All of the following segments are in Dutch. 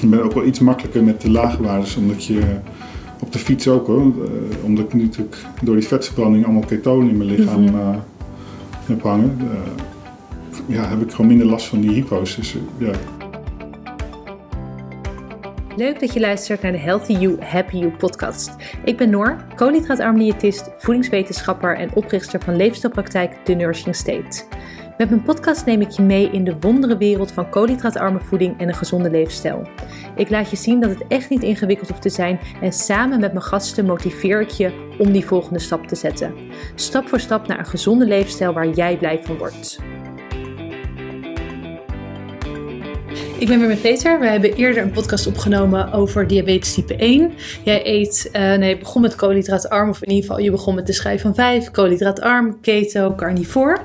Ik ben ook wel iets makkelijker met de lage waardes, omdat je op de fiets ook hoor. eh, omdat ik natuurlijk door die vetverbranding allemaal ketonen in mijn lichaam Mhm. eh, heb hangen. eh, ja, heb ik gewoon minder last van die hypo's. Dus ja, Leuk dat je luistert naar de Healthy You, Happy You podcast. Ik ben Noor, koolhydraatarm diëtist, voedingswetenschapper en oprichter van leefstijlpraktijk The Nourishing State. Met mijn podcast neem ik je mee in de wondere wereld van koolhydraatarme voeding en een gezonde leefstijl. Ik laat je zien dat het echt niet ingewikkeld hoeft te zijn en samen met mijn gasten motiveer ik je om die volgende stap te zetten. Stap voor stap naar een gezonde leefstijl waar jij blij van wordt. Ik ben weer met Peter. We hebben eerder een podcast opgenomen over diabetes type 1. Jij eet, eh, nee, je begon met koolhydraatarm, of in ieder geval je begon met de schijf van 5, koolhydraatarm, keto, carnivore.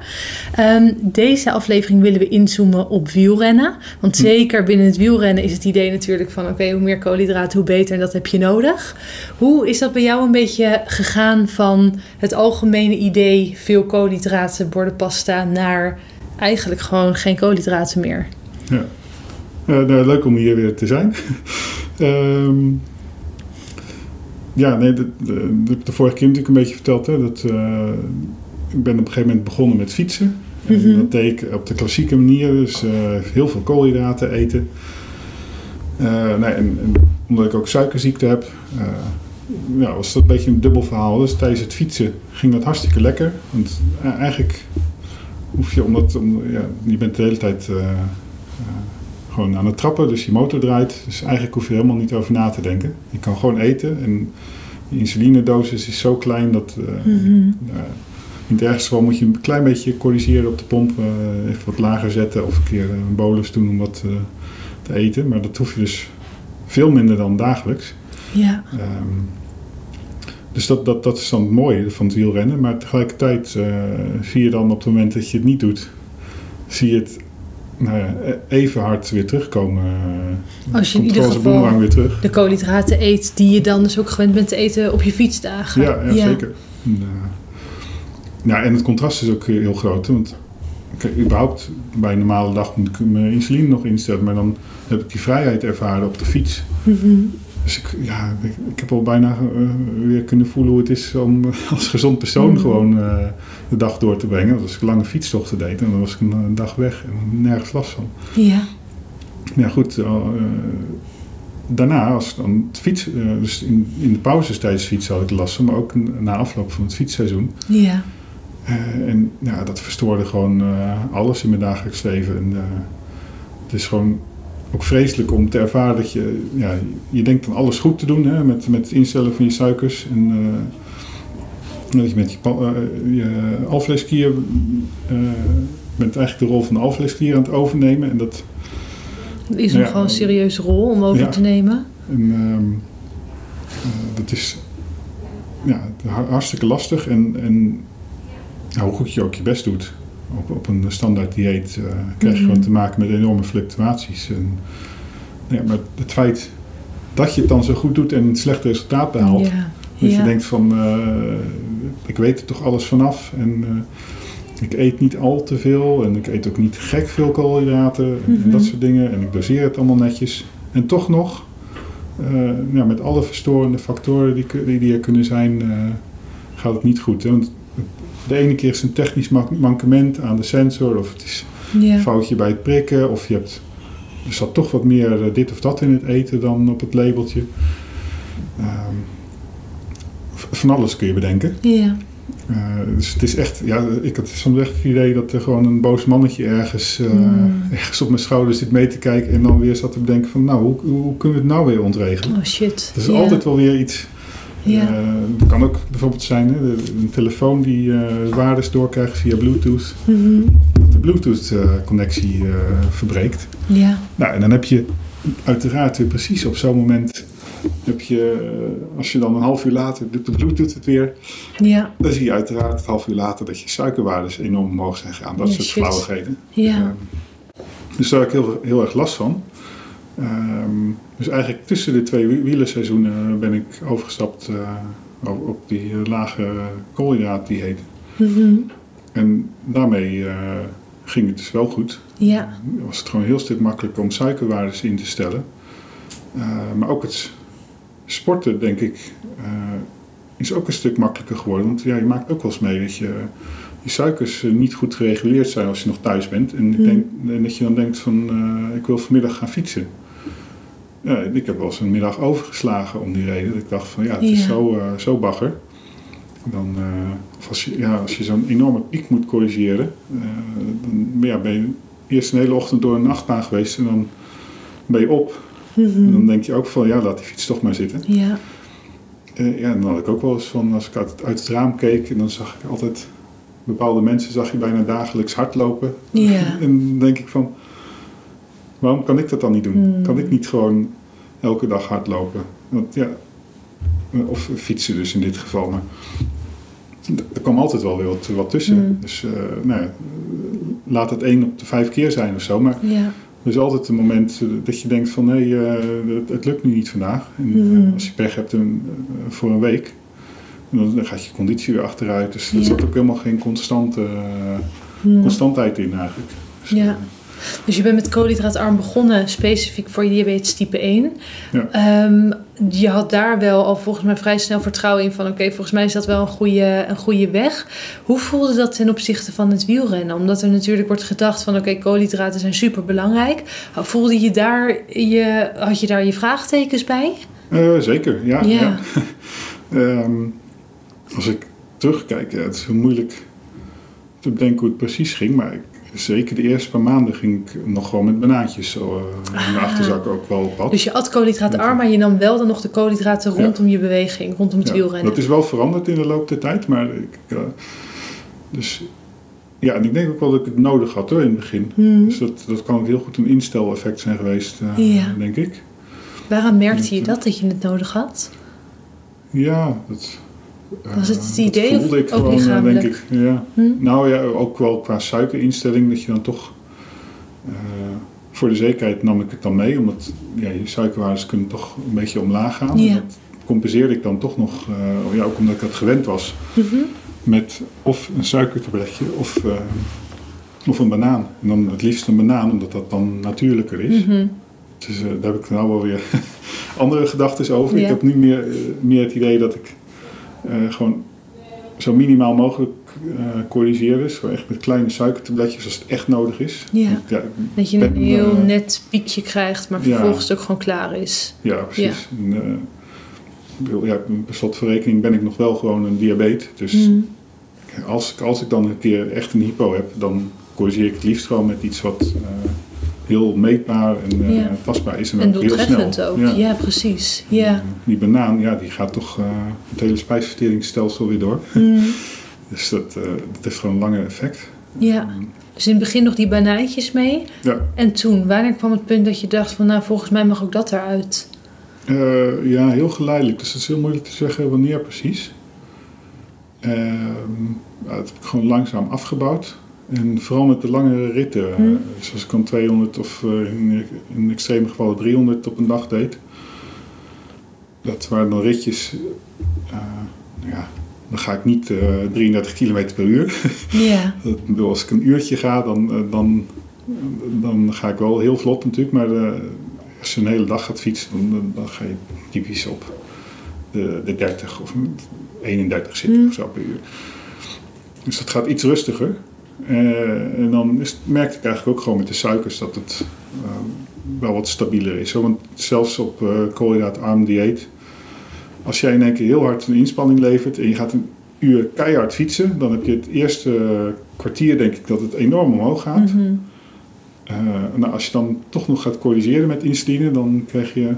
Ehm, deze aflevering willen we inzoomen op wielrennen. Want zeker binnen het wielrennen is het idee natuurlijk van oké, hoe meer koolhydraten, hoe beter en dat heb je nodig. Hoe is dat bij jou een beetje gegaan van het algemene idee veel koolhydraten, borden pasta, naar eigenlijk gewoon geen koolhydraten meer? ja. Eh, nou, leuk om hier weer te zijn. Ehm, ja, nee, de, de, de, de vorige keer natuurlijk een beetje verteld. Hè, dat, eh, ik ben op een gegeven moment begonnen met fietsen. En Mhm. dat deed ik op de klassieke manier. Dus eh, heel veel koolhydraten eten. Eh, nee, en, en omdat ik ook suikerziekte heb, eh, ja, was dat een beetje een dubbel verhaal. Dus tijdens het fietsen ging dat hartstikke lekker. Want eh, eigenlijk hoef je, omdat om, ja, je bent de hele tijd eh, eh, gewoon aan het trappen, dus je motor draait. Dus eigenlijk hoef je helemaal niet over na te denken. Je kan gewoon eten en de insulinedosis is zo klein dat Mhm. ja, in het ergste geval moet je een klein beetje corrigeren op de pomp. eh, even wat lager zetten of een keer een bolus doen om wat te eten. Maar dat hoef je dus veel minder dan dagelijks. Ja. Ehm, dus dat, dat, dat is dan het mooie van het wielrennen. Maar tegelijkertijd zie je dan op het moment dat je het niet doet, zie je het nou ja, e- even hard weer terugkomen. eh, Als je in ieder geval- weer terug. de koolhydraten eet die je dan dus ook gewend bent te eten op je fietsdagen. Ja, ja, zeker. En, eh, ja, en het contrast is ook heel groot. Want kijk, überhaupt bij een normale dag moet ik mijn insuline nog instellen. Maar dan heb ik die vrijheid ervaren op de fiets. Mhm. Dus ik, ja, ik, ik heb al bijna eh, weer kunnen voelen hoe het is om als gezond persoon Mhm. gewoon de dag door te brengen. Want Als ik lange fietstochten deed, en dan was ik een, een dag weg en nergens last van. Ja. Ja, goed. eh, daarna, als ik dan het fiets, eh, dus in, in de pauzes tijdens fietsen had ik last van, maar ook na afloop van het fietsseizoen. Ja. Eh, en ja, dat verstoorde gewoon eh, alles in mijn dagelijks leven. En, eh, het is gewoon ook vreselijk om te ervaren dat je, ja, je denkt dan alles goed te doen hè, met, met het instellen van je suikers. En eh, dat je met je, eh, alvleesklier eh, bent eigenlijk de rol van de alvleesklier aan het overnemen. En dat, is Ja. nog gewoon een serieuze rol om over Ja. te nemen. En ehm, eh, dat is ja, har- hartstikke lastig. En, en nou, hoe goed je ook je best doet op, op een standaard dieet, krijg je Mhm. gewoon te maken met enorme fluctuaties. En, ja, maar het feit dat je het dan zo goed doet en een slecht resultaat behaalt. Ja. Ja. je denkt van, eh, ik weet er toch alles vanaf. En eh, ik eet niet al te veel. En ik eet ook niet gek veel koolhydraten. en- En dat Mhm. soort dingen. En ik doseer het allemaal netjes. En toch nog, eh, ja, met alle verstorende factoren die, die, die er kunnen zijn, gaat het niet goed. Hè? Want de ene keer is het een technisch man- mankement aan de sensor. Of het is een foutje bij het prikken. Of je hebt, er zat toch wat meer dit of dat in het eten dan op het labeltje. Ehm, van alles kun je bedenken. Ja. Eh, dus het is echt, ja, ik had soms echt het idee dat er gewoon een boos mannetje ergens, eh, Mm. ergens op mijn schouder zit mee te kijken. En dan weer zat te bedenken van, nou, hoe, hoe kunnen we het nou weer ontregelen? Oh shit. Er is ja. altijd wel weer iets. Ja. Eh, het kan ook bijvoorbeeld zijn, hè, een telefoon die waardes doorkrijgt via Bluetooth. Mhm. Dat de Bluetooth-connectie verbreekt. Ja. Nou, en dan heb je uiteraard weer precies op zo'n moment... Heb je, eh, als je dan een half uur later doet de Bluetooth het weer, Ja. dan zie je uiteraard het half uur later dat je suikerwaardes enorm omhoog zijn gegaan. Dat Ja, soort shit. flauwigheden. Ja. Ehm, dus daar heb ik heel, heel erg last van. Ehm, dus eigenlijk tussen de twee wie- wielerseizoenen ben ik overgestapt eh, op, die eh, lage koolhydraatdieet. Mhm. En daarmee eh, ging het dus wel goed. Ja. Was het gewoon een heel stuk makkelijker om suikerwaardes in te stellen. maar ook het sporten, denk ik, is ook een stuk makkelijker geworden. Want ja, je maakt ook wel eens mee dat je, je suikers niet goed gereguleerd zijn als je nog thuis bent. En, ik Hmm. denk, en dat je dan denkt van, ik wil vanmiddag gaan fietsen. Ja, ik heb wel eens een middag overgeslagen om die reden. Dat ik dacht van ja, het is Ja. zo, eh, zo bagger. Dan, eh, of als je, ja, als je zo'n enorme piek moet corrigeren, eh, dan ja, ben je eerst een hele ochtend door een nachtbaan geweest en dan ben je op. Dan denk je ook van ja, laat die fiets toch maar zitten. Ja. Eh, ja, en dan had ik ook wel eens van, als ik uit, uit het raam keek en dan zag ik altijd bepaalde mensen, zag je bijna dagelijks hardlopen. Ja. En dan denk ik van, waarom kan ik dat dan niet doen? Hmm. Kan ik niet gewoon elke dag hardlopen? Want ja, of fietsen dus in dit geval. Maar er kwam altijd wel weer wat, wat tussen. Hmm. Dus eh, nou ja, laat het één op de vijf keer zijn of zo. Maar Ja. Er is altijd een moment dat je denkt van nee, eh, het, het lukt nu niet vandaag. En eh, Hmm. als je pech hebt een, eh, voor een week, dan, gaat je conditie weer achteruit. Dus er Ja. zat ook helemaal geen constante, Mhm. constantheid in eigenlijk. Dus, Ja. Dus je bent met koolhydraatarm begonnen, specifiek voor diabetes type 1. Ja. Ehm, je had daar wel al volgens mij vrij snel vertrouwen in van... oké, volgens mij is dat wel een goede, een goede weg. Hoe voelde dat ten opzichte van het wielrennen? Omdat er natuurlijk wordt gedacht van... oké, koolhydraten zijn super belangrijk. Voelde je daar je, had je daar je vraagtekens bij? Eh, zeker, ja. Ja. ja. Ehm, als ik terugkijk, ja, het is heel moeilijk te bedenken hoe het precies ging. Maar ik, zeker de eerste paar maanden ging ik nog gewoon met banaantjes zo eh, in mijn Ah. achterzak ook wel op pad. Dus je at koolhydraatarm, maar je nam wel dan nog de koolhydraten Ja. rondom je beweging, rondom het Ja, wielrennen. Dat is wel veranderd in de loop der tijd, maar ik, eh, dus ja, en ik denk ook wel dat ik het nodig had hoor in het begin. Hmm. Dus dat, dat kan ook heel goed een insteleffect zijn geweest, eh, Ja. denk ik. Waaraan merkte je dat, dat je het nodig had? Ja, dat, Was het het dat idee of voelde ik ook gewoon, eh, lichamelijk? denk ik. Ja. Hm? Nou ja, ook wel qua suikerinstelling, dat je dan toch. eh, voor de zekerheid nam ik het dan mee, omdat ja, je suikerwaardes kunnen toch een beetje omlaag gaan. Ja. Dat compenseerde ik dan toch nog, eh, ja, ook omdat ik dat gewend was, Mhm. met of een suikertabletje of, eh, of een banaan. En dan het liefst een banaan, omdat dat dan natuurlijker is. Mhm. Dus eh, daar heb ik nou wel weer andere gedachten over. Ja. Ik heb nu meer, eh, meer het idee dat ik eh, gewoon zo minimaal mogelijk eh corrigeer. Dus gewoon echt met kleine suikertabletjes als het echt nodig is. Ja. Ja, Dat je een heel eh, net piekje krijgt, maar ja. vervolgens ook gewoon klaar is. ja precies. En, eh, ja, per slot van rekening ben ik nog wel gewoon een diabetes. Dus Mhm. als, ik, als ik dan een keer echt een hypo heb, dan corrigeer ik het liefst gewoon met iets wat eh, heel meetbaar en eh, Ja. tastbaar is. En, En ook heel doeltreffend snel. ook. Ja. Precies. Ja. Eh, Die banaan, ja, die gaat toch eh, het hele spijsverteringsstelsel weer door. Mhm. Dus dat, dat heeft gewoon een lange effect. ja. Dus in het begin nog die banaantjes mee. Ja, En toen, wanneer kwam het punt dat je dacht van... nou, volgens mij mag ook dat eruit? Ja heel geleidelijk. Dus het is heel moeilijk te zeggen wanneer precies. Ehm, ja, dat heb ik gewoon langzaam afgebouwd. En vooral met de langere ritten. eh, Hmm. Zoals ik dan 200 of eh, in, in extreme gevallen 300 op een dag deed. Dat waren dan ritjes... eh, ja, dan ga ik niet eh, 33 km per uur. Ja. Als ik een uurtje ga, dan, eh, dan, dan ga ik wel heel vlot natuurlijk. Maar eh, als je een hele dag gaat fietsen, dan, dan, dan ga je typisch op de, de 30 of 31 zitten Mm. of zo per uur. Dus dat gaat iets rustiger. Eh, en dan is, merkte ik eigenlijk ook gewoon met de suikers dat het eh, wel wat stabieler is. Hoor. Want zelfs op eh koolhydraatarm dieet, als jij in één keer heel hard een inspanning levert en je gaat een uur keihard fietsen, dan heb je het eerste kwartier denk ik dat het enorm omhoog gaat. Mhm. Eh, nou, als je dan toch nog gaat corrigeren met insuline, dan krijg je een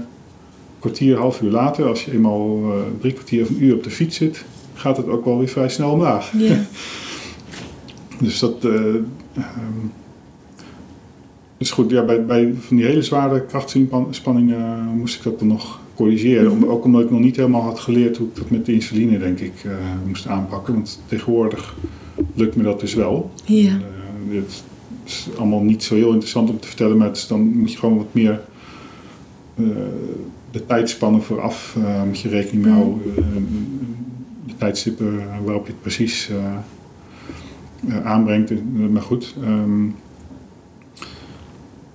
kwartier, half uur later, als je eenmaal drie kwartier of een uur op de fiets zit, gaat het ook wel weer vrij snel omlaag. Dus dat. eh, ehm, dus goed, ja, bij, bij van die hele zware krachtsinspanningen eh, moest ik dat dan nog corrigeren. Om- ook omdat ik nog niet helemaal had geleerd hoe ik dat met de insuline, denk ik, eh, moest aanpakken. Want tegenwoordig lukt me dat dus wel. Ja. Eh, dit is allemaal niet zo heel interessant om te vertellen, maar het is, dan moet je gewoon wat meer de tijdspannen vooraf moet je rekening mee houden. De tijdstippen waarop je het precies aanbrengt. Eh, maar goed, ehm,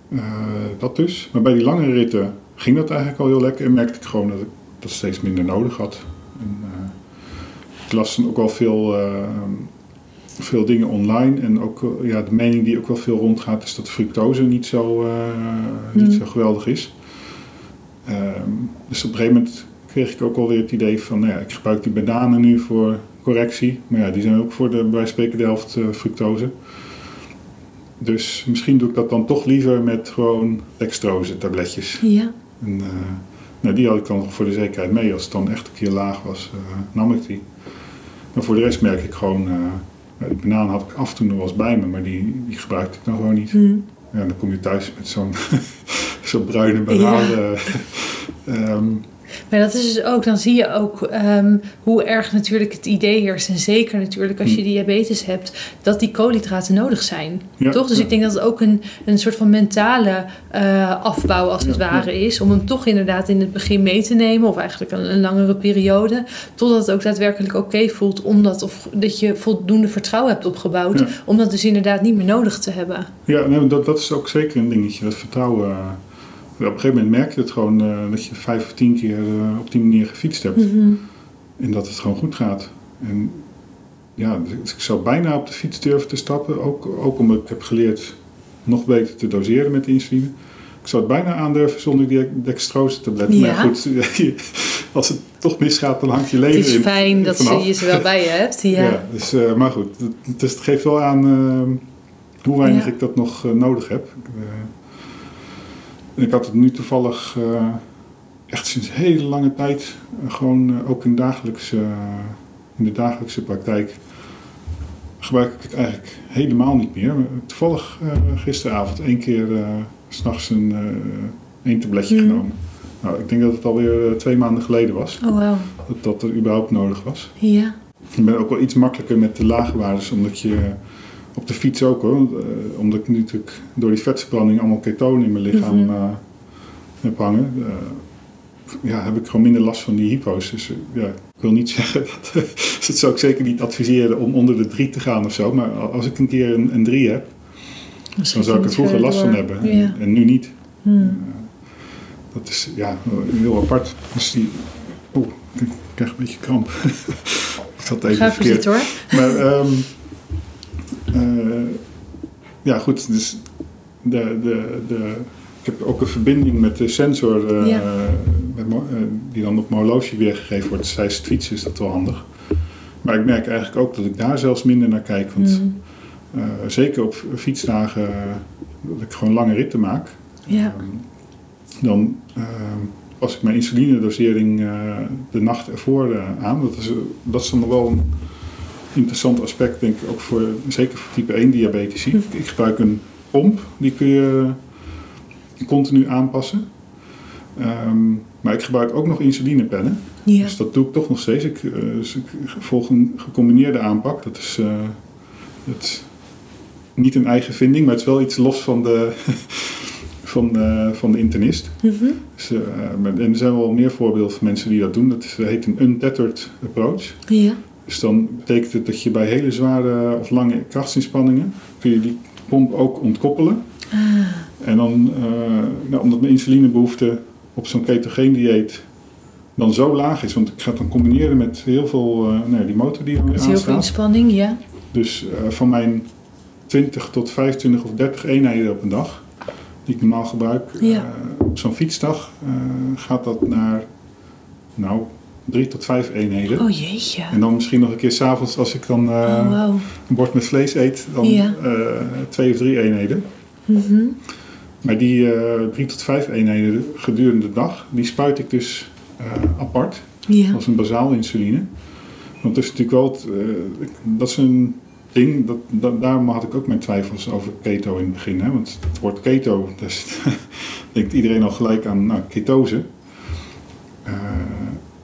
eh, dat dus. Maar bij die lange ritten ging dat eigenlijk al heel lekker en merkte ik gewoon dat ik dat steeds minder nodig had. En, ik las dan ook wel veel, veel dingen online en ook ja, de mening die ook wel veel rondgaat is dat fructose niet zo, mm. niet zo geweldig is. Ehm, dus op een gegeven moment kreeg ik ook alweer het idee van, nou ja, ik gebruik die bananen nu voor correctie. Maar ja, die zijn ook voor de, bij spreken de helft uh, fructose. Dus misschien doe ik dat dan toch liever met gewoon dextrose tabletjes. Ja. En, uh, nou, die had ik dan voor de zekerheid mee. Als het dan echt een keer laag was, uh, nam ik die. Maar voor de rest merk ik gewoon... die banaan had ik af en toe nog wel eens bij me, maar die, die gebruikte ik dan gewoon niet. Mm. Ja, dan kom je thuis met zo'n zo'n bruine banaan. Ja. um, maar dat is dus ook, dan zie je ook um, hoe erg natuurlijk het idee heerst. En zeker natuurlijk als je diabetes hebt, dat die koolhydraten nodig zijn. Ja, toch? Dus ja. ik denk dat het ook een, een soort van mentale uh, afbouw als het Ja, ware is. Om hem toch inderdaad in het begin mee te nemen. Of eigenlijk een, een langere periode. Totdat het ook daadwerkelijk oké voelt. Omdat of dat je voldoende vertrouwen hebt opgebouwd. Om dat dus inderdaad niet meer nodig te hebben. Ja, nee, dat, dat is ook zeker een dingetje. Dat vertrouwen. uh, op een gegeven moment merk je het gewoon uh, dat je vijf of tien keer uh, op die manier gefietst hebt. Mm -hmm. En dat het gewoon goed gaat. En ja, dus ik zou bijna op de fiets durven te stappen. Ook, ook omdat ik heb geleerd nog beter te doseren met de insuline. Ik zou het bijna aandurven zonder die dextrose tabletten. Ja. Maar goed, als het toch misgaat, dan hangt je leven Het is in, fijn dat vanaf. je ze wel bij je hebt. Ja. ja dus, uh, maar goed, het, dus het geeft wel aan hoe weinig Ja. ik dat nog nodig heb. Ik had het nu toevallig uh, echt sinds hele lange tijd, uh, gewoon ook in, dagelijkse, in de dagelijkse praktijk, gebruik ik het eigenlijk helemaal niet meer. Toevallig gisteravond één keer s'nachts een, één tabletje Mm. genomen. Nou, ik denk dat het alweer twee maanden geleden was. Oh, wow. Dat dat er überhaupt nodig was. Ja. Ik ben ook wel iets makkelijker met de lage waardes, omdat je op de fiets ook hoor. Uh, omdat ik natuurlijk door die vetverbranding allemaal ketonen in mijn lichaam Mhm. uh, heb hangen. Uh, ja, heb ik gewoon minder last van die hypo's. Dus ja, ik wil niet zeggen dat. dus dat zou ik zeker niet adviseren om onder de 3 te gaan of zo. Maar als ik een keer een, een 3 heb, dan zou ik er vroeger last van hebben. Ja. En, en, nu niet. Hmm. dat is ja, heel apart. Dus die. Oeh, ik krijg een beetje kramp. ik zat even Ga verkeerd. zitten hoor. Maar um, uh, ja, goed. Dus de, de, de, ik heb ook een verbinding met de sensor uh, Ja. met, uh, die dan op mijn horloge weergegeven wordt. Dus tijdens het fietsen is dat wel handig. Maar ik merk eigenlijk ook dat ik daar zelfs minder naar kijk. Want Mm. uh, zeker op fietsdagen dat ik gewoon lange ritten maak. Ja. Um, dan pas ik mijn insulinedosering de nacht ervoor aan. Dat is, dat is dan wel een interessant aspect, denk ik, ook voor, zeker voor type 1 diabetici. Ik gebruik een pomp, die kun je continu aanpassen. Um, maar ik gebruik ook nog insulinepennen. Ja. Dus dat doe ik toch nog steeds. Ik, uh, dus ik volg een gecombineerde aanpak. Dat is uh, het, niet een eigen vinding, maar het is wel iets los van de, van, uh, van de internist. Mm -hmm. dus, en er zijn wel meer voorbeelden van mensen die dat doen. Dat heet een untethered approach. Ja. Dus dan betekent het dat je bij hele zware of lange krachtsinspanningen kun je die pomp ook ontkoppelen. Ah. En dan, uh, nou, omdat mijn insulinebehoefte op zo'n ketogeen dieet dan zo laag is, want ik ga het dan combineren met heel veel, uh, nou, die motor die er weer aanstaat. Heel veel inspanning, ja. Dus uh, van mijn 20 tot 25 of 30 eenheden op een dag, die ik normaal gebruik, ja. op zo'n fietsdag gaat dat naar, nou, drie tot vijf eenheden. Oh jeetje. En dan misschien nog een keer s'avonds als ik dan uh, oh, wow. een bord met vlees eet, dan ja. uh, twee of drie eenheden. Mm -hmm. Maar die uh, drie tot vijf eenheden gedurende de dag, die spuit ik dus apart. Ja. Als een bazaal insuline. Want dat is natuurlijk wel, het, dat is een ding, dat, dat, daarom had ik ook mijn twijfels over keto in het begin. Hè? Want het woord keto, dus denkt iedereen al gelijk aan nou, ketose. Uh,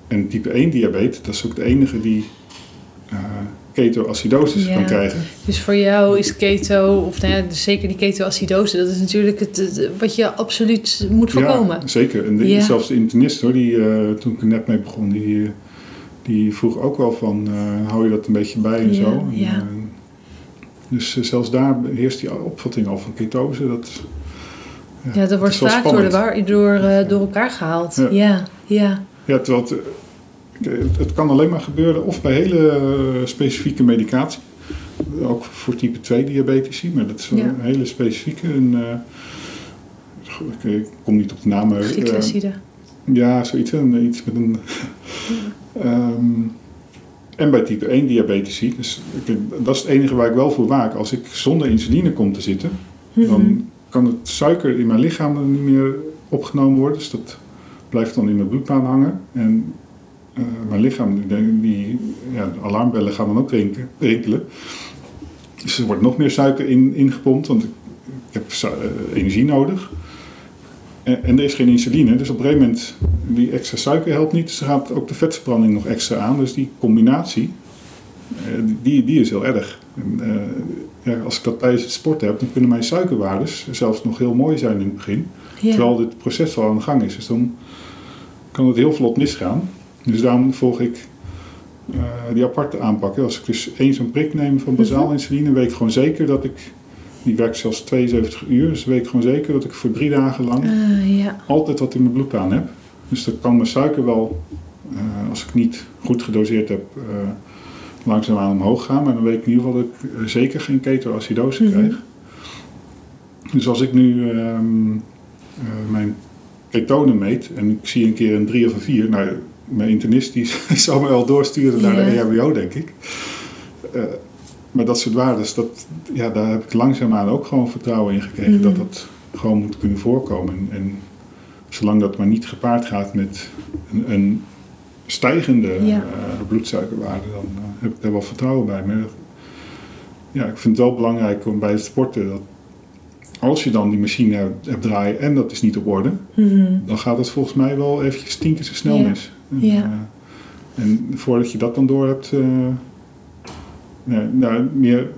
en type 1 diabetes, dat is ook de enige die uh, ketoacidosis ja. kan krijgen. Dus voor jou is keto, of nou ja, dus zeker die ketoacidose, dat is natuurlijk het, het, wat je absoluut moet voorkomen. Ja, zeker. En de, Ja. zelfs de internist, hoor, die, uh, toen ik er net mee begon, die, die vroeg ook wel van, uh, hou je dat een beetje bij en zo. En, ja. uh, dus zelfs daar heerst die opvatting al van ketose. Dat, Ja, dat wordt vaak door, de eh, door elkaar gehaald. Ja. Ja, ja. Terwijl het, eh, het, het kan alleen maar gebeuren of bij hele eh, specifieke medicatie. Ook voor type 2 diabetici, maar dat is Ja. een hele specifieke. En, eh, ik, kom niet op de naam. Glycoside. ja, zoiets. Een, iets met een. Ehm, en bij type 1 diabetici. Dus dat is het enige waar ik wel voor waak. Als ik zonder insuline kom te zitten, Mhm. dan kan het suiker in mijn lichaam niet meer opgenomen worden. Dus dat blijft dan in mijn bloedbaan hangen. En eh, mijn lichaam, die, die- ja, de alarmbellen gaan dan ook rinkelen. Dus er wordt nog meer suiker in, ingepompt, want ik, ik heb eh, energie nodig. En, en er is geen insuline, dus op een gegeven moment, die extra suiker helpt niet. Dus dan gaat ook de vetverbranding nog extra aan. Dus die combinatie, eh, die, die is heel erg. En, ja, als ik dat tijdens het sporten heb, dan kunnen mijn suikerwaardes zelfs nog heel mooi zijn in het begin. ja. Terwijl dit proces al aan de gang is. Dus dan kan het heel vlot misgaan. Dus daarom volg ik eh, die aparte aanpak. Als ik dus één zo'n prik neem van bazaal Mhm. insuline, weet ik gewoon zeker dat ik, die werkt zelfs 72 uur, dus weet ik gewoon zeker dat ik voor drie dagen lang Ah, ja. altijd wat in mijn bloedbaan heb. Dus dat kan mijn suiker wel, eh, als ik niet goed gedoseerd heb, eh langzaamaan omhoog gaan. Maar dan weet ik in ieder geval dat ik eh, zeker geen ketoacidose Mhm. krijg. Dus als ik nu ehm, eh, mijn ketonen meet en ik zie een keer een 3 of een 4, nou, mijn internist die zou me wel doorsturen naar de. EHBO, denk ik. Eh, maar dat soort waardes, dat, ja, daar heb ik langzaamaan ook gewoon vertrouwen in gekregen Mhm. dat dat gewoon moet kunnen voorkomen. En, en zolang dat maar niet gepaard gaat met een, een stijgende Ja. eh, bloedsuikerwaarde, dan eh, heb ik daar wel vertrouwen bij. Maar ja, ik vind het wel belangrijk om bij het sporten dat als je dan die machine hebt, draaien en dat is niet op orde, Mhm. dan gaat het volgens mij wel eventjes tien keer zo snel Ja. mis. En, Ja. eh, en voordat je dat dan door hebt, eh, nou, nou, meer,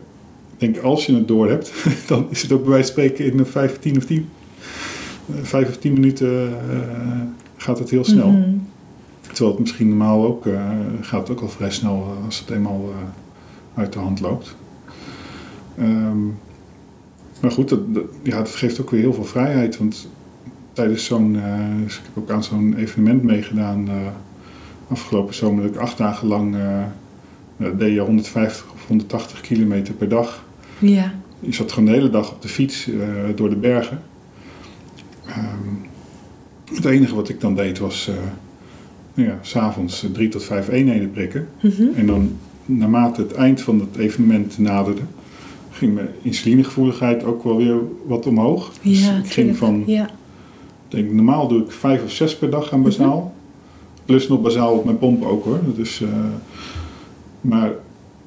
denk als je het door hebt, dan is het ook bij wijze van spreken in een vijf, tien of tien, eh, vijf of tien minuten eh, gaat het heel snel. Mhm. Terwijl het misschien normaal ook eh, gaat het ook al vrij snel eh, als het eenmaal eh, uit de hand loopt. Ehm, maar goed, dat, dat- ja, dat geeft ook weer heel veel vrijheid. Want tijdens zo'n, eh, dus ik heb ook aan zo'n evenement meegedaan eh, afgelopen zomer, dat ik acht dagen lang eh, eh, deed je 150 of 180 kilometer per dag. Ja. Je zat gewoon de hele dag op de fiets door de bergen. Ehm, het enige wat ik dan deed was nou ja, s'avonds drie tot vijf eenheden prikken. Mhm. En dan naarmate het eind van het evenement naderde, ging mijn insulinegevoeligheid ook wel weer wat omhoog. Dus Ja, ik ging van, Ja. denk, normaal doe ik vijf of zes per dag aan bazaal. Plus nog bazaal op mijn pomp ook hoor. Dat is, eh, maar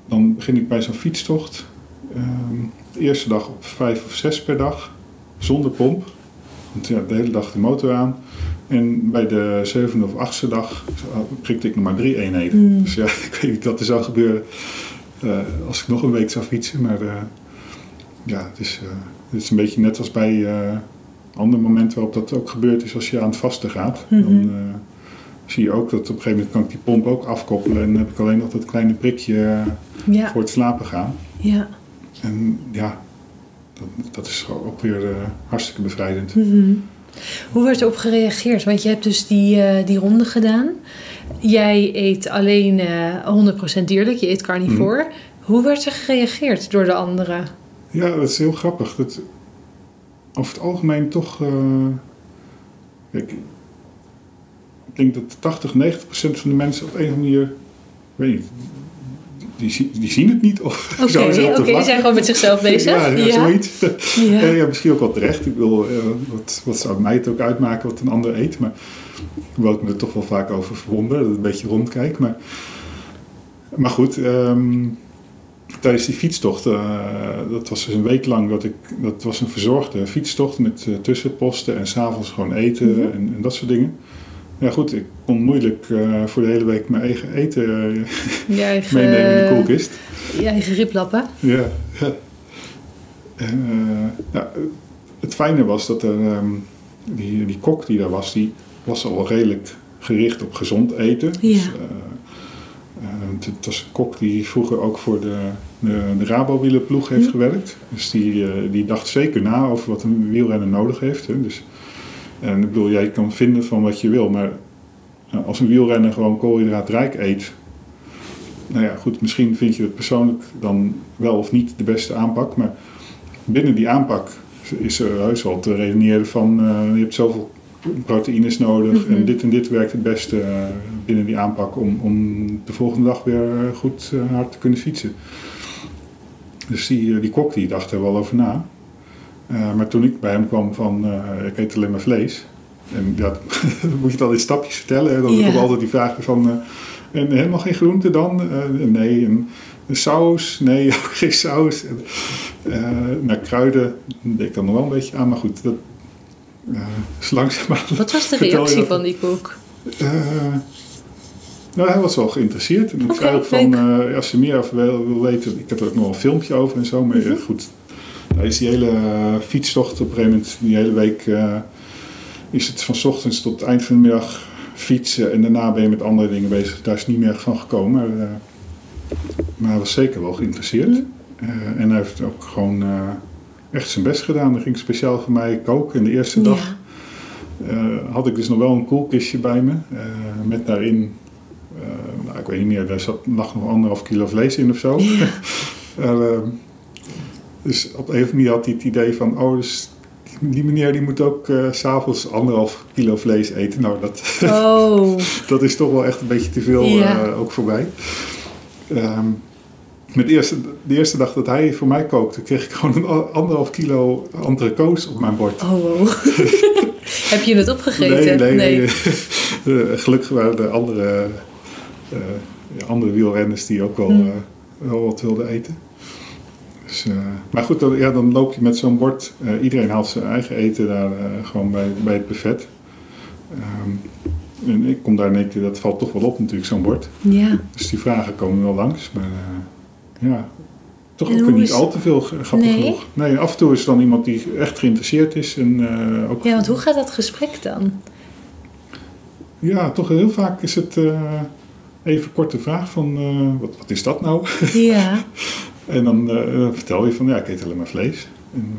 dan begin ik bij zo'n fietstocht. ehm, de eerste dag op vijf of zes per dag, zonder pomp. Want ja, de hele dag de motor aan. En bij de zevende of achtste dag prikte ik nog maar drie eenheden. Mm. Dus ja, ik weet niet wat er zou gebeuren eh, als ik nog een week zou fietsen. Maar eh, ja, het is, eh, het is een beetje net als bij eh andere momenten waarop dat ook gebeurd is als je aan het vasten gaat. Mhm. Dan eh, zie je ook dat op een gegeven moment kan ik die pomp ook afkoppelen. En dan heb ik alleen nog dat kleine prikje Ja. voor het slapen gaan. Ja. En ja, dat, dat is ook weer hartstikke bevrijdend. Mhm. Hoe werd erop gereageerd? Want je hebt dus die, die ronde gedaan. Jij eet alleen eh 100% dierlijk, je eet carnivore. Hoe werd er gereageerd door de anderen? Ja, dat is heel grappig. Dat, over het algemeen toch. eh, ik denk dat 80, 90 procent van de mensen op een of andere manier. Weet niet. Die, die zien het niet. Of Oké, zo te die zijn gewoon met zichzelf bezig. Ja, ja, zoiets. Ja. Misschien ook wel terecht. Ik wil, eh, wat, wat zou mij het ook uitmaken wat een ander eet? Maar hoewel ik me er toch wel vaak over verwonder, dat ik een beetje rondkijk. Maar, maar goed, ehm, tijdens die fietstocht, eh, dat was dus een week lang, dat, ik, dat was een verzorgde fietstocht met eh, tussenposten en s'avonds gewoon eten Mhm. en, en dat soort dingen. Ja goed, ik kon moeilijk eh, voor de hele week mijn eigen eten eigen, meenemen in de koelkist. je eigen riplappen. Ja, ja. En, ja, het fijne was dat er, ehm, die, die kok die daar was, die was al redelijk gericht op gezond eten. Ja. Dus, het was een kok die vroeger ook voor de, de, de Rabo-wielerploeg heeft Hm. gewerkt. Dus die, eh, die dacht zeker na over wat een wielrenner nodig heeft. Hè. Dus, en ik bedoel, jij kan vinden van wat je wil, maar eh, als een wielrenner gewoon koolhydraatrijk eet... Nou ja, goed, misschien vind je het persoonlijk dan wel of niet de beste aanpak. Maar binnen die aanpak is er heus wel te redeneren van... eh, je hebt zoveel proteïnes nodig Mhm. en dit en dit werkt het beste eh, binnen die aanpak... om, om de volgende dag weer eh, goed eh, hard te kunnen fietsen. Dus die, die kok die dacht er wel over na. Maar toen ik bij hem kwam van, ik eet alleen maar vlees. En ja, dan moet je al in stapjes vertellen. hè. Dan Ja. komt altijd die vraag van, en helemaal geen groente dan? Nee, en een saus? Nee, ook geen saus. En, eh, nou, kruiden deed ik dan nog wel een beetje aan. Maar goed, dat eh, langzaamaan... Wat was de reactie dat- van die kok? Eh, nou, hij was wel geïnteresseerd. En ik zei ook van, eh, als je meer over wil, wil weten, ik heb er ook nog een filmpje over en zo. Maar eh, Mhm. goed, nou, is die hele eh, fietstocht op een gegeven moment, die hele week, eh, is het van ochtends tot het eind van de middag fietsen. En daarna ben je met andere dingen bezig. Daar is niet meer van gekomen. Maar, eh, maar hij was zeker wel geïnteresseerd. Mhm. Eh, en hij heeft ook gewoon eh, echt zijn best gedaan. Hij ging speciaal voor mij koken. En de eerste dag eh, had ik dus nog wel een koelkistje bij me. eh, met daarin, eh, nou, ik weet niet meer, daar zat, lag nog anderhalf kilo vlees in of zo. Ja. Dus op een of andere manier had hij het idee van, oh, dus die, die meneer die moet ook s s'avonds anderhalf kilo vlees eten. Nou, dat, Oh, dat is toch wel echt een beetje te veel, Ja. ook voor mij. Ehm, met de eerste, de eerste dag dat hij voor mij kookte, kreeg ik gewoon een anderhalf kilo entrecote op mijn bord. oh, wow. Heb je het opgegeten? Nee, nee, nee. Gelukkig waren er andere, eh, andere wielrenners die ook wel, Hmm. eh, wel wat wilden eten. Dus, eh, maar goed, dan, ja, dan loop je met zo'n bord. iedereen haalt zijn eigen eten daar gewoon bij, bij het buffet. Ehm, en ik kom daar keer, dat valt toch wel op natuurlijk, zo'n bord. Ja. Dus die vragen komen wel langs. Maar ja, toch En ook weer niet is- al te veel, grappig Nee? genoeg. Nee, af en toe is er dan iemand die echt geïnteresseerd is. En, eh, ook ja, want hoe gaat dat gesprek dan? Ja, toch heel vaak is het eh, even korte vraag van eh, wat, wat is dat nou? Ja, en dan vertel je van ja, ik eet alleen maar vlees. En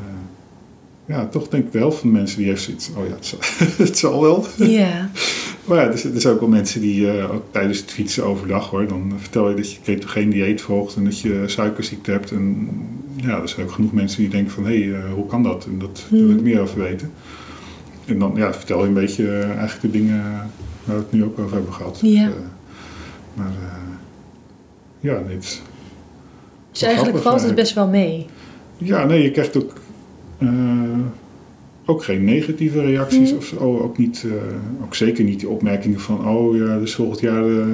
ja, toch denk ik de helft van de mensen die heeft zoiets, oh ja, het zal, het zal wel. ja. Maar ja, er, zijn- zijn ook wel mensen die eh, ook tijdens het fietsen overdag hoor, dan vertel je dat je ketogeen dieet volgt en dat je suikerziekte hebt. En ja, er zijn ook genoeg mensen die denken van hé, hey, eh, hoe kan dat? En dat wil ik Hmm. meer over weten. En dan ja, vertel je een beetje eh, eigenlijk de dingen waar we het nu ook over hebben gehad. Ja. Maar ja, het is- Dus eigenlijk grappig, valt het best wel mee. ja, nee, je krijgt ook, ook geen negatieve reacties Hmm. of zo. Ook, niet, eh, ook zeker niet die opmerkingen van, oh ja, dus volgend jaar eh,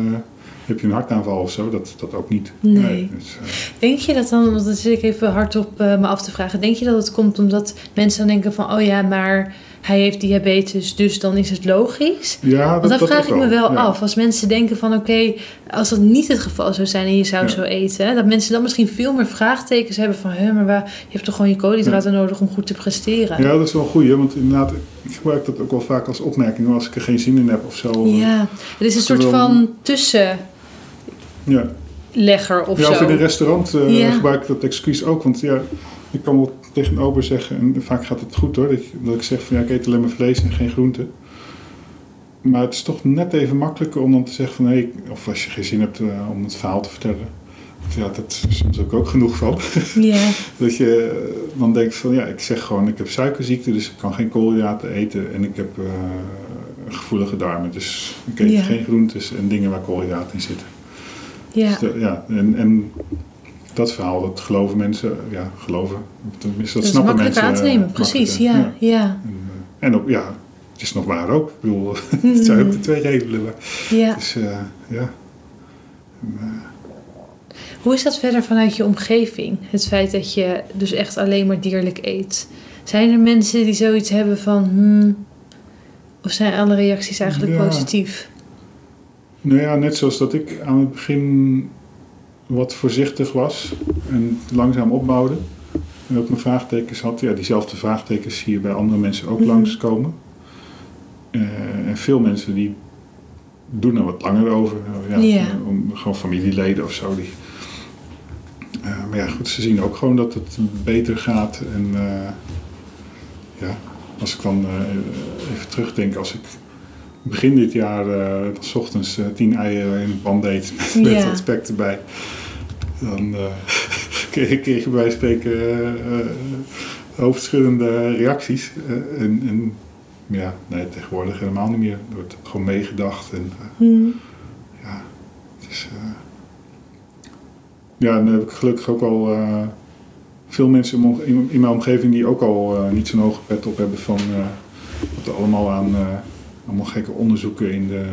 heb je een hartaanval of zo. Dat, dat ook niet. Nee. dus, eh, Denk je dat dan, want dat zit ik even hardop eh me af te vragen. Denk je dat het komt omdat mensen dan denken van, oh ja, maar hij heeft diabetes, dus dan is het logisch? ja, Want dat, dan dat vraag ik me wel ja. af. Als mensen denken van oké, als dat niet het geval zou zijn en je zou Ja. zo eten, dat mensen dan misschien veel meer vraagtekens hebben van hè, maar waar, je hebt toch gewoon je koolhydraten nodig om goed te presteren. Ja, dat is wel goed, hè, want inderdaad, ik gebruik dat ook wel vaak als opmerking als ik er geen zin in heb of zo. Ja, het is een soort van tussenlegger ja. of ja, zo. of in een restaurant eh, gebruik ik dat excuus ook. Want ja, ik kan wel tegen een ober zeggen, en vaak gaat het goed hoor, dat, je- dat ik zeg van ja, ik eet alleen maar vlees en geen groenten. Maar het is toch net even makkelijker om dan te zeggen van hé, hey, of als je geen zin hebt eh, om het verhaal te vertellen. Ja, dat is soms ook, ook genoeg van. Dat je eh, dan denkt van ja, ik zeg gewoon ik heb suikerziekte, dus ik kan geen koolhydraten eten en ik heb eh, gevoelige darmen. Dus ik eet geen groentes en dingen waar koolhydraten in zitten. ja. Dus ja, en, en dat verhaal, dat geloven mensen, ja, geloven. Tenminste, dat, Dat is snappen makkelijker mensen. aan te nemen, eh, precies. Ja, ja. En, eh, en ook, ja, het is nog waar ook. Ik bedoel, het zijn ook de twee redenen. Ja. dus ja. En, Hoe is dat verder vanuit je omgeving? Het feit dat je dus echt alleen maar dierlijk eet. Zijn er mensen die zoiets hebben van... Hmm, of zijn alle reacties eigenlijk Ja. positief? Nou ja, net zoals dat ik aan het begin wat voorzichtig was en langzaam opbouwde. En ook mijn vraagtekens had. Ja, diezelfde vraagtekens zie je bij andere mensen ook Mhm. langskomen. Eh, en veel mensen die doen er wat langer over. Ja, Ja. Om, gewoon familieleden of zo. Die, Eh, maar ja, goed, ze zien ook gewoon dat het beter gaat. En eh, ja, als ik dan eh, even terugdenk, als ik begin dit jaar uh, s ochtends tien eieren in een pan deed met, met Ja. wat spek erbij, dan eh, kreeg, kreeg je bij wijze van spreken eh, eh, hoofdschuddende reacties. En, en ja, nee, tegenwoordig helemaal niet meer. Er wordt gewoon meegedacht. En, Hmm. ja, het is. ja, en dan heb ik gelukkig ook al veel mensen in mijn omge- in, in mijn omgeving die ook al niet zo'n hoge pet op hebben van wat er allemaal aan allemaal gekke onderzoeken in de,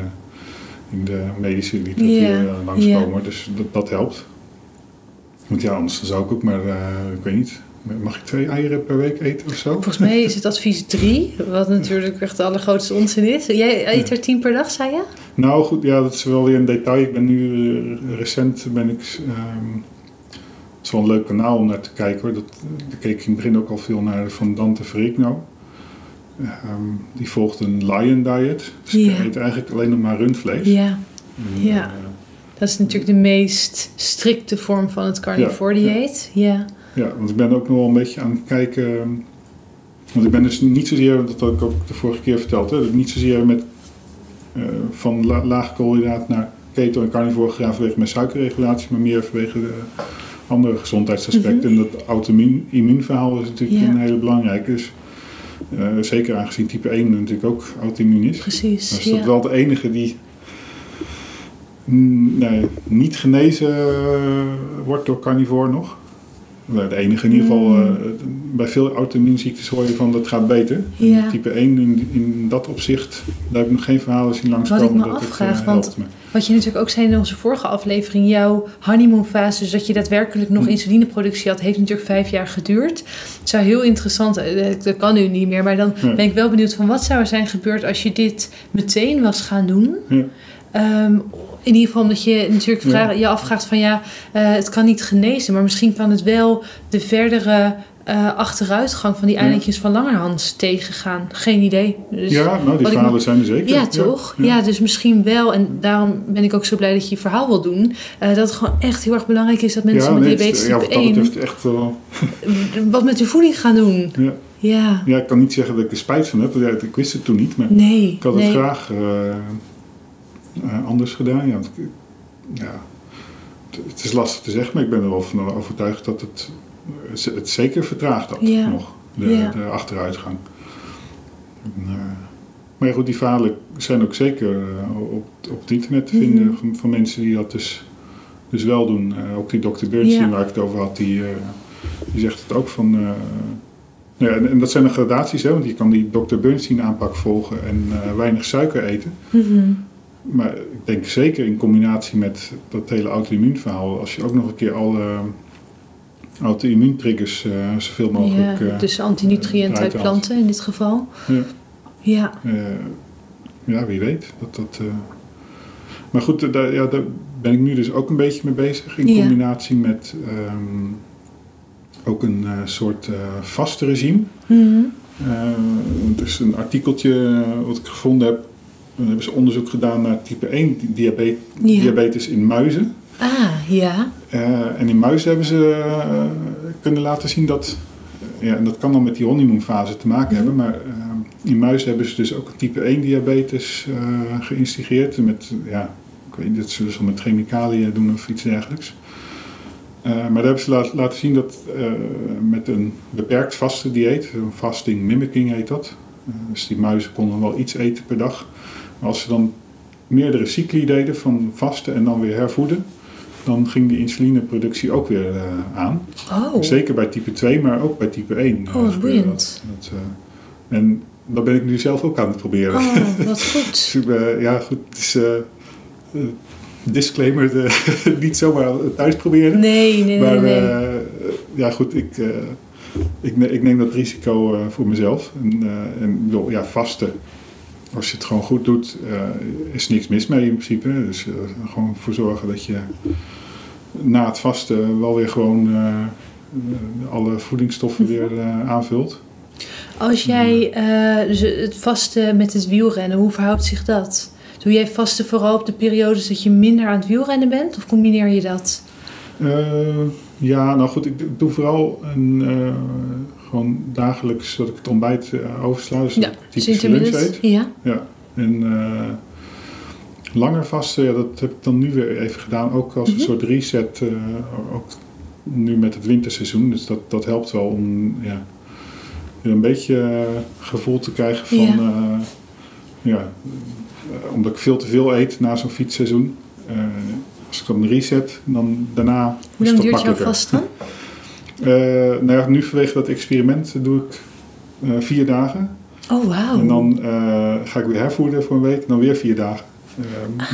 in de medische literatuur eh, langskomen. Dus dat, dat helpt. Want ja, anders zou ik ook maar, eh, ik weet niet, mag ik twee eieren per week eten of zo? Volgens mij is het advies 3, wat natuurlijk echt de allergrootste onzin is. Jij eet er 10 per dag, zei je? Nou goed, ja, dat is wel weer een detail. Ik ben nu eh, recent ben ik. ehm, het is wel een leuk kanaal om naar te kijken hoor. Dat, daar keek ik in het begin ook al veel naar van Dante Ferrigno. Ehm, die volgt een lion diet. Dus Ja. ik eet eigenlijk alleen nog maar rundvlees. Ja, En, Ja. eh, dat is natuurlijk de meest strikte vorm van het carnivore ja. dieet. Ja. Ja, want ik ben ook nog wel een beetje aan het kijken. ehm, Want ik ben dus niet zozeer, dat had ik ook de vorige keer verteld, hè, dat niet zozeer met eh, van la, laag koolhydraat naar keto en carnivore gegaan vanwege mijn suikerregulatie, maar meer vanwege de andere gezondheidsaspecten. En dat auto-immuunverhaal is natuurlijk Ja. een hele belangrijke. Dus eh, zeker aangezien type 1 natuurlijk ook auto-immuun is. Precies. Dan is ja. dat wel de enige die nee, niet genezen eh, wordt door carnivore nog. De enige in ieder geval, Mm. eh, bij veel auto-immuunziektes hoor je van dat gaat beter. Ja. Type 1 in, in dat opzicht, daar heb ik nog geen verhalen zien langskomen Wat ik me dat afvraag, het eh, want-. Wat je natuurlijk ook zei in onze vorige aflevering, jouw honeymoonfase, dus dat je daadwerkelijk nog Hm. insulineproductie had, heeft natuurlijk vijf jaar geduurd. Het zou heel interessant, eh, dat kan nu niet meer, maar dan Ja. ben ik wel benieuwd van wat zou er zijn gebeurd als je dit meteen was gaan doen. Ja. Ehm, in ieder geval omdat je natuurlijk Ja. je afvraagt van ja, eh, het kan niet genezen, maar misschien kan het wel de verdere eh, achteruitgang van die Ja. eilandjes van Langerhans tegengaan. Geen idee. Dus, ja, nou die verhalen zijn er zeker. ja, toch? Ja, dus misschien wel. En daarom ben ik ook zo blij dat je je verhaal wil doen. eh, dat het gewoon echt heel erg belangrijk is dat mensen met nee, diabetes ja, type wat dat 1 betreft echt wel. wat met hun voeding gaan doen. Ja. Ja. ja, ik kan niet zeggen dat ik er spijt van heb, want ik wist het toen niet. Maar Nee. Ik had nee. het graag eh, anders gedaan. Ja, want ja, het- het is lastig te zeggen, maar ik ben er wel van overtuigd dat het eh, het zeker vertraagt dat Ja. nog, de, Ja. de achteruitgang. En, eh, maar ja, goed, die verhalen zijn ook zeker op, op het internet te vinden Mhm. van, van mensen die dat dus, dus wel doen. Ook die Dr. Bernstein waar ik het over had, die, die zegt het ook van... eh, ja, en, dat zijn de gradaties, hè, want je kan die Dr. Bernstein aanpak volgen en weinig suiker eten. Mhm. Maar ik denk zeker in combinatie met dat hele auto-immuunverhaal, als je ook nog een keer alle auto-immuuntriggers eh zoveel mogelijk. ja, eh, dus antinutriënten uit planten in dit geval. Ja. Ja. eh, ja, wie weet. Dat, dat, Maar goed, daar, ja, daar ben ik nu dus ook een beetje mee bezig. In Ja. combinatie met ehm, ook een soort vaste regime. Eh, er is een artikeltje wat ik gevonden heb. Dan hebben ze onderzoek gedaan naar type 1 diabetes, Ja. diabetes in muizen. Ah, ja. Eh, en in muizen hebben ze eh, kunnen laten zien dat, ja, en dat kan dan met die honeymoonfase te maken Mhm. hebben, maar eh, in muizen hebben ze dus ook een type 1 diabetes geïnstigeerd. Met, ja, ik weet niet, dat zullen ze met chemicaliën doen of iets dergelijks. Maar daar hebben ze laat- laten zien dat met een beperkt vaste dieet, een fasting mimicking heet dat, dus die muizen konden wel iets eten per dag. Maar als ze dan meerdere cycli deden van vasten en dan weer hervoeden, dan ging die insulineproductie ook weer eh, aan. Oh. Zeker bij type 2, maar ook bij type 1. eh, Oh, gebeurde boeiend. dat. Dat, eh, en dat ben ik nu zelf ook aan het proberen. Oh, wat goed. Dus ja, goed, het is... eh, eh, disclaimer, eh, niet zomaar thuis proberen. Nee, nee, nee, maar nee. eh, ja, goed, ik, eh, ik, ne- ik neem dat risico eh, voor mezelf. En, eh, en ja, vasten, als je het gewoon goed doet, eh, is niks mis mee in principe. Dus eh, gewoon voor zorgen dat je na het vasten wel weer gewoon eh, alle voedingsstoffen weer eh, aanvult. Als jij dus het vaste met het wielrennen, hoe verhoudt zich dat? Doe jij vasten vooral op de periodes dat je minder aan het wielrennen bent? Of combineer je dat? Ja, nou goed, ik, doe vooral een, gewoon dagelijks dat ik het ontbijt uh, oversla. Dus ja, typische lunch eet. Ja. ja. En langer vasten, ja, dat heb ik dan nu weer even gedaan. Ook als een Mhm. soort reset, ook nu met het winterseizoen. Dus dat, dat helpt wel om ja, weer een beetje gevoel te krijgen van... Ja. ja, omdat ik veel te veel eet na zo'n fietsseizoen. als ik dan reset, dan daarna Hoe lang duurt jouw vast dan? Eh, nou ja, nu vanwege dat experiment doe ik eh, vier dagen. Oh, wauw. En dan eh, ga ik weer hervoeden voor een week. Dan weer vier dagen.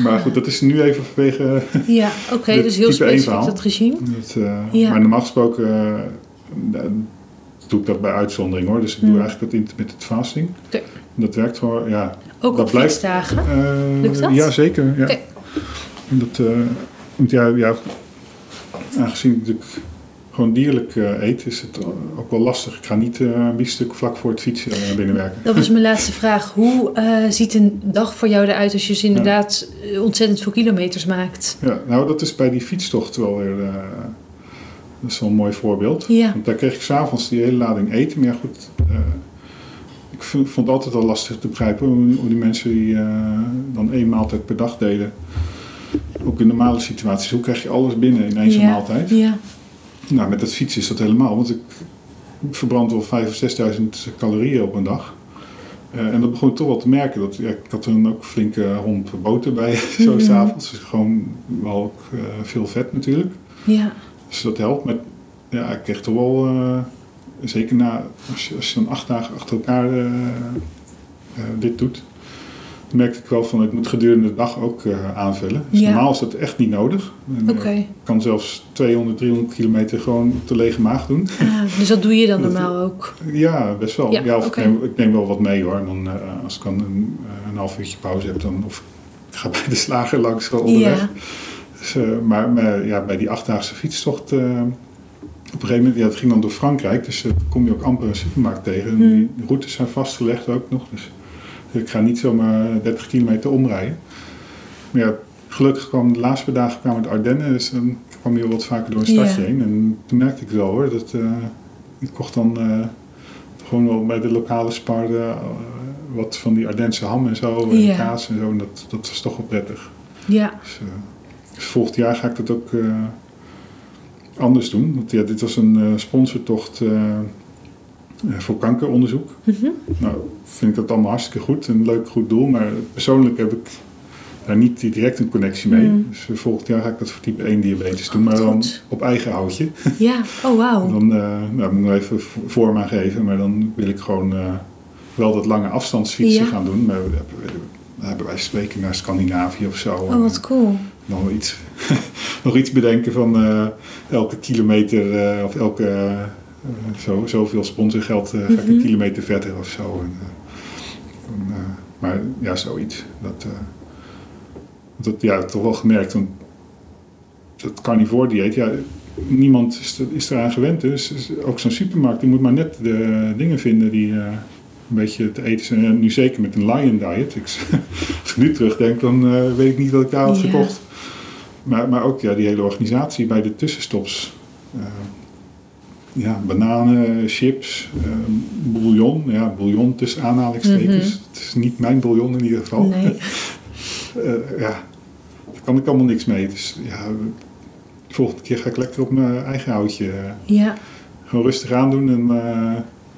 Maar goed, dat is nu even vanwege... Ja, oké, dus heel specifiek dat regime. Ja. Maar normaal gesproken doe ik dat bij uitzondering hoor. Dus ik doe Hmm. eigenlijk dat intermittent fasting. Oké. Dat werkt gewoon, ja. Ook Dat op blijft-. Eh, Lukt dat? Ja, zeker. Ja. Dat, want ja, ja, aangezien ik gewoon dierlijk eh, eet, is het ook wel lastig. Ik ga niet eh, een biefstuk vlak voor het fietsen eh, binnenwerken. Dat was mijn laatste vraag. Hoe ziet een dag voor jou eruit als je dus inderdaad ontzettend veel kilometers maakt? Ja, nou, dat is bij die fietstocht wel weer. dat is wel een mooi voorbeeld. Ja. Want daar kreeg ik s'avonds die hele lading eten. Maar ja, goed. ik vond het altijd al lastig te begrijpen hoe, die mensen die dan één maaltijd per dag deden. Ook in normale situaties. Hoe krijg je alles binnen in één zo'n Ja. maaltijd? Ja. Nou, met het fietsen is dat helemaal. Want ik verbrand wel 5.000 of 6.000 calorieën op een dag. Eh, en dat begon ik toch wel te merken. Dat, ja, ik had er dan ook flinke homp boter bij, zo s'avonds. Dus gewoon wel ook eh, veel vet natuurlijk. Ja. Dus dat helpt. Maar ja, ik kreeg toch wel, eh, zeker na, als je, als je dan acht dagen achter elkaar dit doet, merkte ik wel van ik moet gedurende de dag ook eh, aanvullen. Dus Ja. normaal is dat echt niet nodig. En, eh, ik kan zelfs 200, 300 kilometer gewoon op de lege maag doen. Ah, dus dat doe je dan Dat- normaal ook? Ja, best wel. Ja, Ja, of oké. ik, neem, ik neem wel wat mee hoor. En dan, eh, als ik dan een, eh, een half uurtje pauze heb, dan of ik ga bij de slager langs gewoon onderweg. Ja. Dus, eh, maar maar ja, bij die achtdaagse fietstocht, eh, op een gegeven moment, ja, het ging dan door Frankrijk, dus eh, kom je ook amper een supermarkt tegen. En Hmm. Die routes zijn vastgelegd ook nog, dus ik ga niet zomaar 30 kilometer omrijden. Maar ja, gelukkig kwam de laatste dagen kwamen de Ardennen, dus dan kwam je wel wat vaker door een stadje heen. En toen merkte ik wel hoor, dat eh, ik kocht dan eh, gewoon wel bij de lokale spar eh, wat van die Ardense ham en zo, en kaas en zo, en dat, dat was toch wel prettig. Ja. Dus, dus volgend jaar ga ik dat ook anders doen. Want ja, dit was een sponsortocht voor kankeronderzoek. Nou, vind ik dat allemaal hartstikke goed. Een leuk, goed doel. Maar persoonlijk heb ik daar niet direct een connectie mee. Mm. Dus eh, volgend jaar ga ik dat voor type 1 diabetes doen. Maar dan Goed. op eigen houtje. Ja. Oh, wauw. Dan eh, nou, moet ik nog even vorm aan geven. Maar dan wil ik gewoon eh, wel dat lange afstandsfietsen Ja. gaan doen. Maar we hebben, wij spreken naar Scandinavië of zo. Oh, wat cool. nog iets, nog iets bedenken van elke kilometer of elke zo, zoveel sponsorgeld eh, ga ik een Mhm. kilometer verder of zo. En, eh, eh, maar ja, zoiets. Dat, dat ja, toch wel gemerkt. Want dat carnivore dieet, ja, niemand is, er, is eraan gewend. Dus dus ook zo'n supermarkt, die moet maar net de dingen vinden die een beetje te eten zijn. En nu zeker met een lion diet. Ik, als ik nu terugdenk, dan weet ik niet wat ik daar had gekocht. Maar, maar ook ja, die hele organisatie bij de tussenstops. Ja, bananen, chips, eh, bouillon. Ja, bouillon tussen aanhalingstekens. Mhm. Het is niet mijn bouillon in ieder geval. Nee. Eh, ja, daar kan ik allemaal niks mee. Dus ja, de volgende keer ga ik lekker op mijn eigen houtje. eh, Ja. gewoon rustig aandoen. En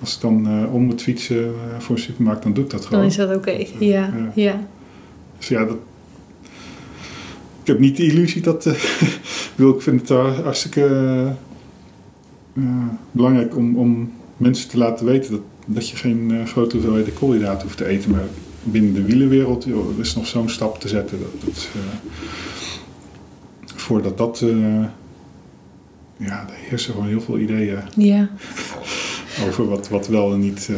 als ik dan om moet fietsen voor een supermarkt, dan doe ik dat gewoon. Dan is dat oké. Ja. Ja. Ja. Dus ja, dat... ik heb niet de illusie dat... eh, ik vind het hartstikke belangrijk om, om mensen te laten weten dat, dat je geen eh, grote hoeveelheden koolhydraten hoeft te eten. Maar binnen de wielenwereld er is nog zo'n stap te zetten. Dat, dat, eh, voordat dat... eh, ja, er heersen gewoon heel veel ideeën Ja. over wat, wat wel en niet eh,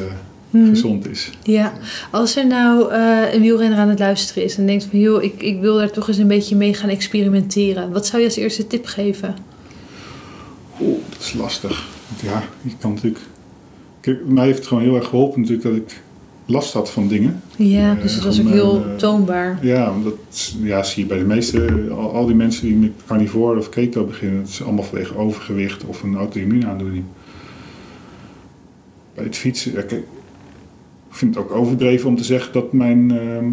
Mhm. gezond is. Ja, als er nou eh, een wielrenner aan het luisteren is en denkt van joh, ik, ik wil daar toch eens een beetje mee gaan experimenteren. Wat zou je als eerste tip geven? Oeh, dat is lastig. Want ja, je kan natuurlijk... Kijk, mij heeft het gewoon heel erg geholpen natuurlijk dat ik last had van dingen. Ja, Eh, dus het was ook heel eh, toonbaar. Ja, dat ja, zie je bij de meeste, al, al die mensen die met carnivore of keto beginnen, het is allemaal vanwege overgewicht of een auto-immuunaandoening. Bij het fietsen, ja, kijk, ik vind het ook overdreven om te zeggen dat mijn, ehm,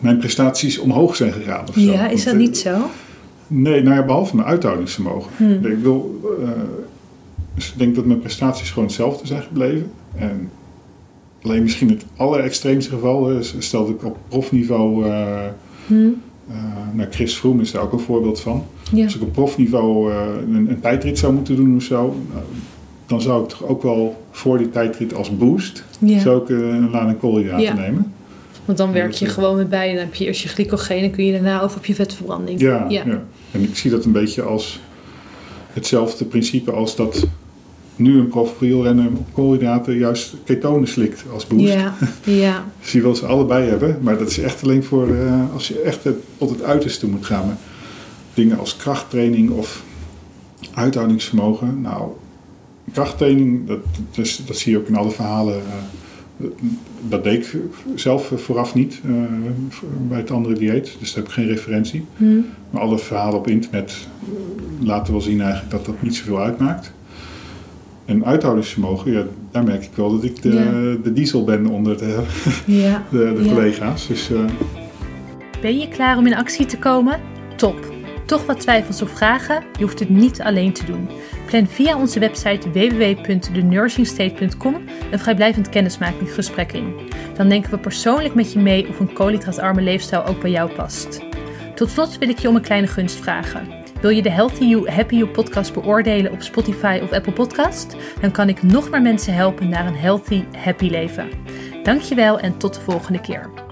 mijn prestaties omhoog zijn gegaan. Of zo. Ja, is dat eh, niet zo? Nee, nou ja, behalve mijn uithoudingsvermogen. Hm. Ik, wil, eh, dus ik denk dat mijn prestaties gewoon hetzelfde zijn gebleven. En alleen misschien het allerextreemste geval, is- stel dat ik op profniveau, nou Chris Froome is daar ook een voorbeeld van. Ja. Als ik op profniveau een, een tijdrit zou moeten doen of zo, nou, dan zou ik toch ook wel voor die tijdrit als boost, ja. zou ik een koolhydraten Ja. nemen. Want dan werk je gewoon met bij en dan heb je eerst je glycogeen en kun je daarna over op je vetverbranding. Ja, ja. ja. En ik zie dat een beetje als hetzelfde principe als dat nu een profielrenner op koolhydraten juist ketonen slikt als boost. Ja, ja. Zie je wel ze allebei hebben, maar dat is echt alleen voor eh, als je echt tot het uiterste moet gaan. Maar dingen als krachttraining of uithoudingsvermogen. Nou, krachttraining, dat, dat, is- dat zie je ook in alle verhalen. eh, dat deed ik zelf vooraf niet eh, bij het andere dieet, dus daar heb ik geen referentie. Hm. Maar alle verhalen op internet laten wel zien eigenlijk dat dat niet zoveel uitmaakt. En uithoudingsvermogen, ja, daar merk ik wel dat ik de, Ja. de diesel ben onder de, ja. de, de collega's. Dus eh, Ben je klaar om in actie te komen? Top! Toch wat twijfels of vragen? Je hoeft het niet alleen te doen. Plan via onze website www.thenursingstate.com een vrijblijvend kennismakingsgesprek in. Dan denken we persoonlijk met je mee of een koolhydraatarme leefstijl ook bij jou past. Tot slot wil ik je om een kleine gunst vragen. Wil je de Healthy You, Happy You podcast beoordelen op Spotify of Apple Podcast? Dan kan ik nog meer mensen helpen naar een healthy, happy leven. Dankjewel en tot de volgende keer.